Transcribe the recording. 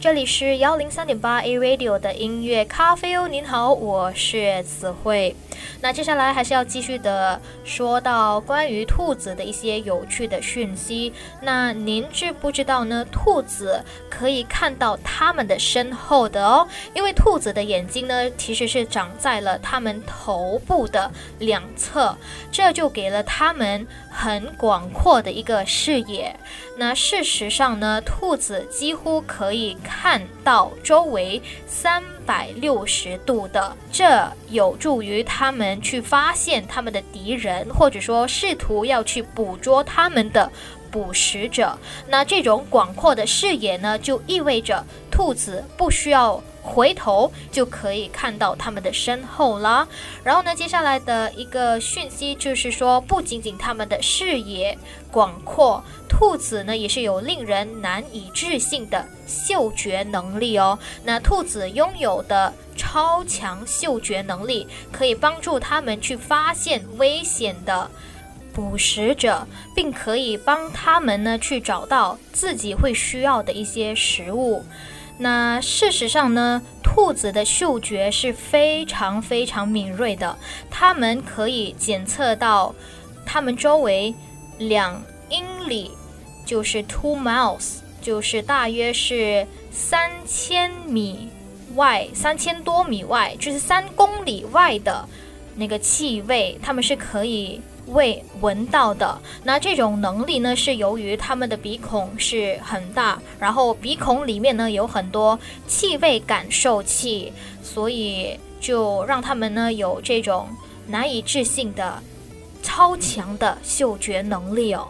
这里是幺零三点八 A Radio 的音乐咖啡哦，您好，我是子慧。那接下来还是要继续的说到关于兔子的一些有趣的讯息。那您知不知道呢？兔子可以看到它们的身后的哦，因为兔子的眼睛呢其实是长在了它们头部的两侧，这就给了它们很广阔的一个视野。那事实上呢，兔子几乎可以。看到周围三百六十度的，这有助于他们去发现他们的敌人，或者说试图要去捕捉他们的捕食者。那这种广阔的视野呢，就意味着兔子不需要。回头就可以看到他们的身后了。然后呢，接下来的一个讯息就是说，不仅仅他们的视野广阔，兔子呢也是有令人难以置信的嗅觉能力哦。那兔子拥有的超强嗅觉能力，可以帮助他们去发现危险的捕食者，并可以帮他们呢去找到自己会需要的一些食物。那事实上呢，兔子的嗅觉是非常非常敏锐的，它们可以检测到它们周围两英里，就是 two miles，就是大约是三千米外，三千多米外，就是三公里外的那个气味，它们是可以。味闻到的，那这种能力呢，是由于他们的鼻孔是很大，然后鼻孔里面呢有很多气味感受器，所以就让他们呢有这种难以置信的超强的嗅觉能力哦。